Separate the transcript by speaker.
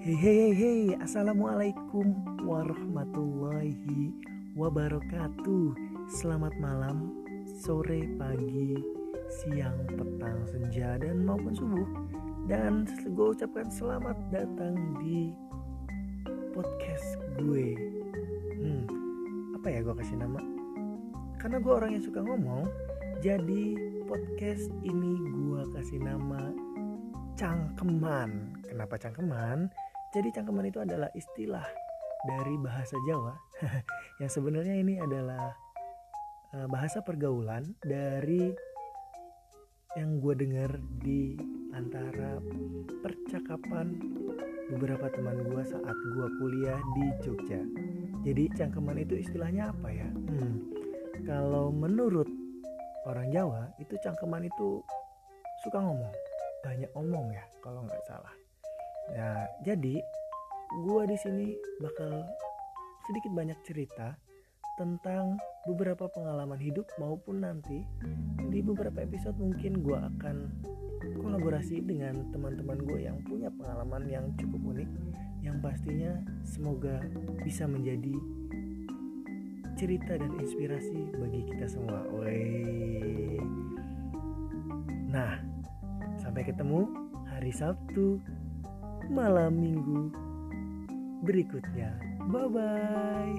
Speaker 1: hey hey Assalamualaikum warahmatullahi wabarakatuh Selamat malam, sore, pagi, siang, petang, senja, dan maupun subuh Dan gue ucapkan selamat datang di podcast gue Hmm, apa ya gue kasih nama? Karena gue orang yang suka ngomong Jadi podcast ini gue kasih nama cangkeman. Kenapa cangkeman? Jadi cangkeman itu adalah istilah dari bahasa Jawa yang sebenarnya ini adalah uh, bahasa pergaulan dari yang gue dengar di antara percakapan beberapa teman gue saat gue kuliah di Jogja. Jadi cangkeman itu istilahnya apa ya? Hmm, kalau menurut orang Jawa itu cangkeman itu suka ngomong banyak omong ya kalau nggak salah. Nah jadi gue di sini bakal sedikit banyak cerita tentang beberapa pengalaman hidup maupun nanti di beberapa episode mungkin gue akan kolaborasi dengan teman-teman gue yang punya pengalaman yang cukup unik yang pastinya semoga bisa menjadi cerita dan inspirasi bagi kita semua. Wey. Nah, Sampai ketemu hari Sabtu malam minggu berikutnya. Bye bye.